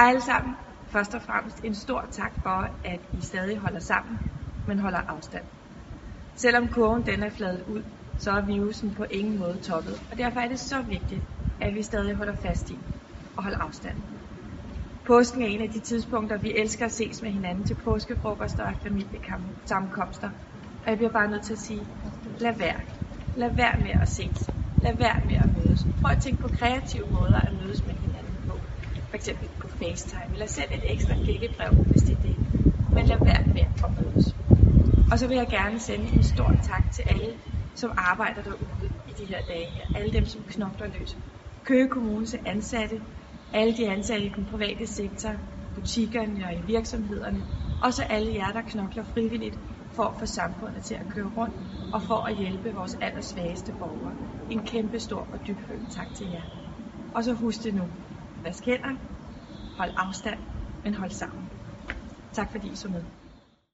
Hej alle sammen. Først og fremmest en stor tak for, at I stadig holder sammen, men holder afstand. Selvom kurven den er fladet ud, så er virusen på ingen måde toppet, og derfor er det så vigtigt, at vi stadig holder fast i og holder afstand. Påsken er en af de tidspunkter, vi elsker at ses med hinanden til påskefrokoster og familiesammenkomster. Og jeg bliver bare nødt til at sige, lad være. Lad være med at ses. Lad være med at mødes. Prøv at tænke på kreative måder at mødes med hinanden. For eksempel på FaceTime, eller send et ekstra klikkebrev, hvis det er det. Men lad være med at mødes. Og så vil jeg gerne sende en stor tak til alle, som arbejder derude i de her dage her. Alle dem, som knokler løs. Køge Kommunes ansatte, alle de ansatte i den private sektor, butikkerne og i virksomhederne, og så alle jer, der knokler frivilligt for at få samfundet til at køre rundt og for at hjælpe vores allersvageste borgere. En kæmpe stor og dybfølt tak til jer. Og så husk det nu. Vask hænder, hold afstand, men hold sammen. Tak fordi I så med.